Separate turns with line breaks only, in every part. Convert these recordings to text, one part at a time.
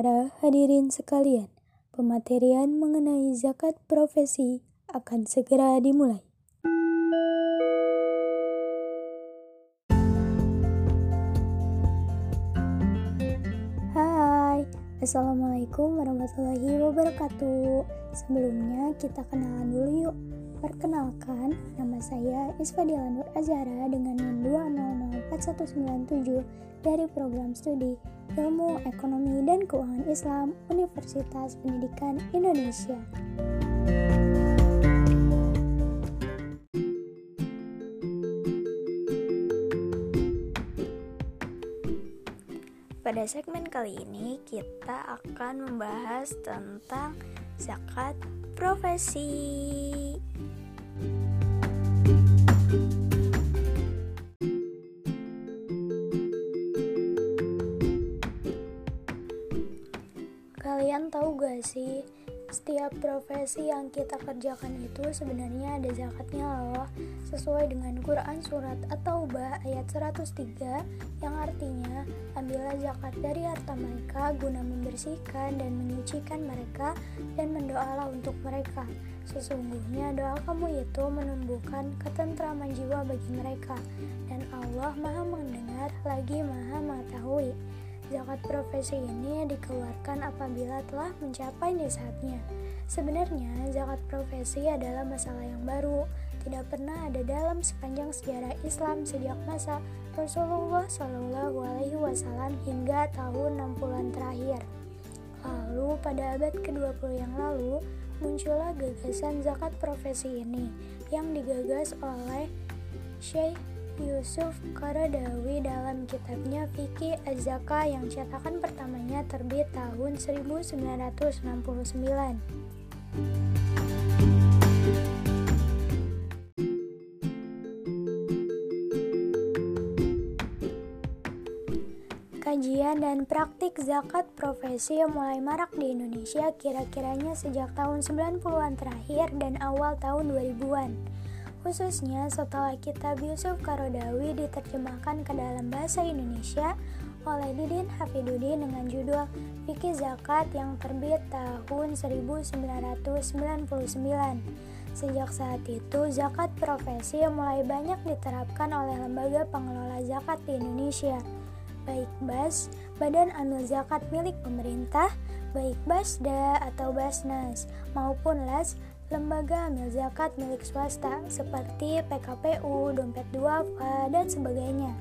Para hadirin sekalian, pematerian mengenai zakat profesi akan segera dimulai. Hai, Assalamualaikum warahmatullahi wabarakatuh. Sebelumnya kita kenalan dulu yuk. Perkenalkan, nama saya Isfadila Nur Azhara dengan NIM 2004197 dari program studi Ilmu Ekonomi dan Keuangan Islam Universitas Pendidikan Indonesia. Pada segmen kali ini kita akan membahas tentang zakat profesi. Gak sih, setiap profesi yang kita kerjakan itu sebenarnya ada zakatnya loh. Sesuai dengan Quran surat At-Taubah ayat 103 yang artinya ambillah zakat dari harta mereka guna membersihkan dan menyucikan mereka dan mendoalah untuk mereka. Sesungguhnya doa kamu itu menumbuhkan ketentraman jiwa bagi mereka. Dan Allah maha mendengar lagi maha mengetahui Zakat profesi ini dikeluarkan apabila telah mencapai nisabnya. Sebenarnya, zakat profesi adalah masalah yang baru, tidak pernah ada dalam sepanjang sejarah Islam sejak masa Rasulullah Shallallahu Alaihi Wasallam hingga tahun 60-an terakhir. Lalu pada abad ke-20 yang lalu, muncullah gagasan zakat profesi ini yang digagas oleh Syekh Yusuf Qaradawi dalam kitabnya Fikih Az-Zaka yang cetakan pertamanya terbit tahun 1969. Kajian dan praktik zakat profesi mulai marak di Indonesia kira-kiranya sejak tahun 90-an terakhir dan awal tahun 2000-an khususnya setelah kitab Yusuf Karodawi diterjemahkan ke dalam bahasa Indonesia oleh Didin Hafidudin dengan judul Fikih Zakat yang terbit tahun 1999. Sejak saat itu, zakat profesi mulai banyak diterapkan oleh lembaga pengelola zakat di Indonesia, baik BAS, Badan Amil Zakat milik pemerintah, baik BASDA atau BASNAS, maupun LAS, lembaga amil zakat milik swasta seperti PKPU, Dompet Duafa, dan sebagainya.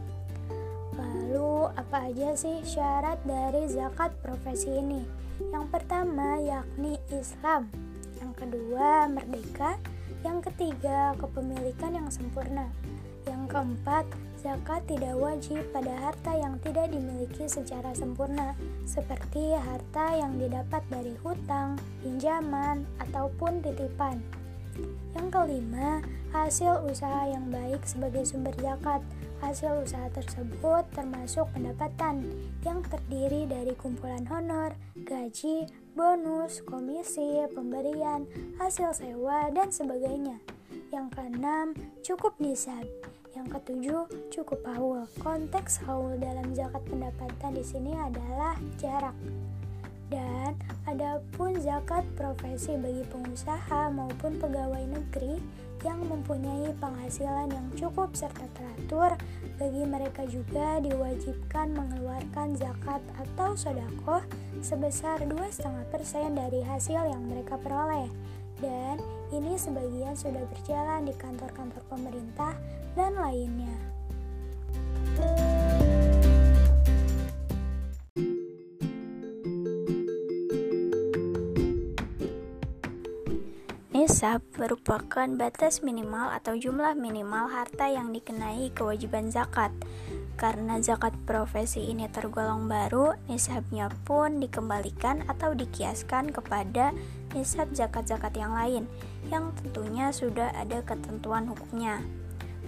Lalu, apa aja sih syarat dari zakat profesi ini? Yang pertama yakni Islam, yang kedua merdeka, yang ketiga kepemilikan yang sempurna, yang keempat Zakat tidak wajib pada harta yang tidak dimiliki secara sempurna, seperti harta yang didapat dari hutang, pinjaman, ataupun titipan. Yang kelima, hasil usaha yang baik sebagai sumber zakat. Hasil usaha tersebut termasuk pendapatan yang terdiri dari kumpulan honor, gaji, bonus, komisi, pemberian, hasil sewa, dan sebagainya. Yang keenam, cukup nisab yang ketujuh, cukup haul. Konteks haul dalam zakat pendapatan di sini adalah jarak. Dan adapun zakat profesi bagi pengusaha maupun pegawai negeri yang mempunyai penghasilan yang cukup serta teratur, bagi mereka juga diwajibkan mengeluarkan zakat atau sodakoh sebesar 2,5% dari hasil yang mereka peroleh. Dan ini sebagian sudah berjalan di kantor-kantor pemerintah dan lainnya. Nisab merupakan batas minimal atau jumlah minimal harta yang dikenai kewajiban zakat. Karena zakat profesi ini tergolong baru, nisabnya pun dikembalikan atau dikiaskan kepada nisab zakat-zakat yang lain, yang tentunya sudah ada ketentuan hukumnya.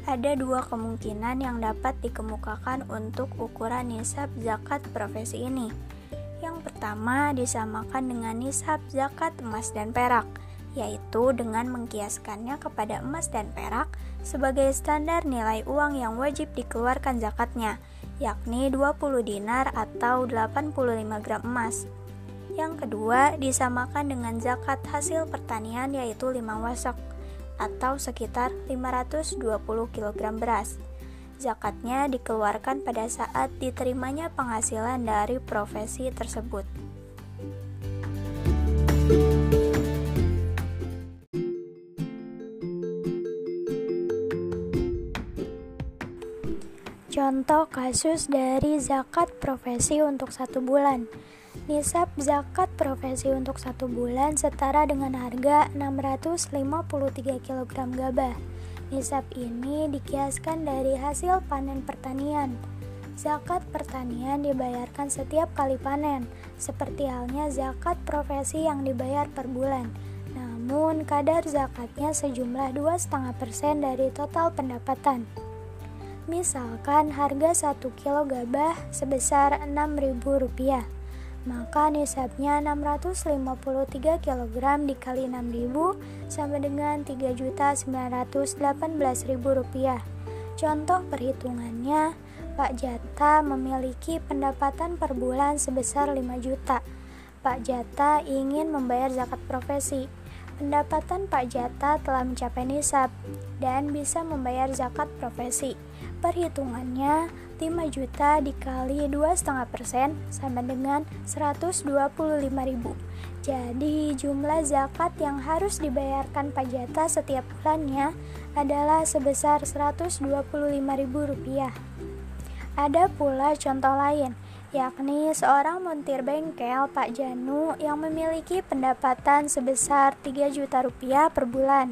Ada dua kemungkinan yang dapat dikemukakan untuk ukuran nisab zakat profesi ini. Yang pertama disamakan dengan nisab zakat emas dan perak, yaitu dengan mengkiaskannya kepada emas dan perak sebagai standar nilai uang yang wajib dikeluarkan zakatnya, yakni 20 dinar atau 85 gram emas. Yang kedua, disamakan dengan zakat hasil pertanian yaitu 5 wasok atau sekitar 520 kg beras. Zakatnya dikeluarkan pada saat diterimanya penghasilan dari profesi tersebut. Contoh kasus dari zakat profesi untuk satu bulan. Nisab zakat profesi untuk satu bulan setara dengan harga 653 kg gabah. Nisab ini dikiaskan dari hasil panen pertanian. Zakat pertanian dibayarkan setiap kali panen, seperti halnya zakat profesi yang dibayar per bulan. Namun, kadar zakatnya sejumlah 2,5% dari total pendapatan. Misalkan harga 1 kilo gabah sebesar Rp6.000, maka nisabnya 653 kg dikali 6.000 sama dengan Rp3.918.000. Contoh perhitungannya, Pak Jata memiliki pendapatan per bulan sebesar 5 juta. Pak Jata ingin membayar zakat profesi pendapatan Pak Jata telah mencapai nisab dan bisa membayar zakat profesi. Perhitungannya 5 juta dikali 2,5% sama dengan 125.000. Jadi jumlah zakat yang harus dibayarkan Pak Jata setiap bulannya adalah sebesar Rp125.000. Ada pula contoh lain yakni seorang montir bengkel Pak Janu yang memiliki pendapatan sebesar 3 juta rupiah per bulan.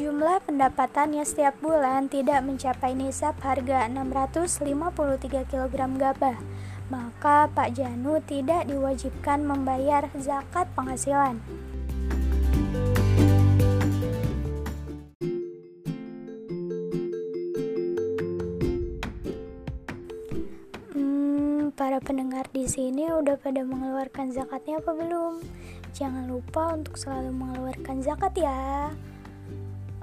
Jumlah pendapatannya setiap bulan tidak mencapai nisab harga 653 kg gabah, maka Pak Janu tidak diwajibkan membayar zakat penghasilan. para pendengar di sini udah pada mengeluarkan zakatnya apa belum? Jangan lupa untuk selalu mengeluarkan zakat ya.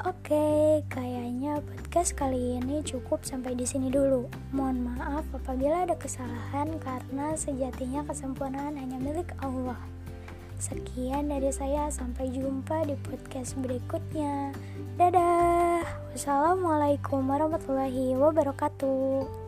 Oke, kayaknya podcast kali ini cukup sampai di sini dulu. Mohon maaf apabila ada kesalahan karena sejatinya kesempurnaan hanya milik Allah. Sekian dari saya, sampai jumpa di podcast berikutnya. Dadah. Wassalamualaikum warahmatullahi wabarakatuh.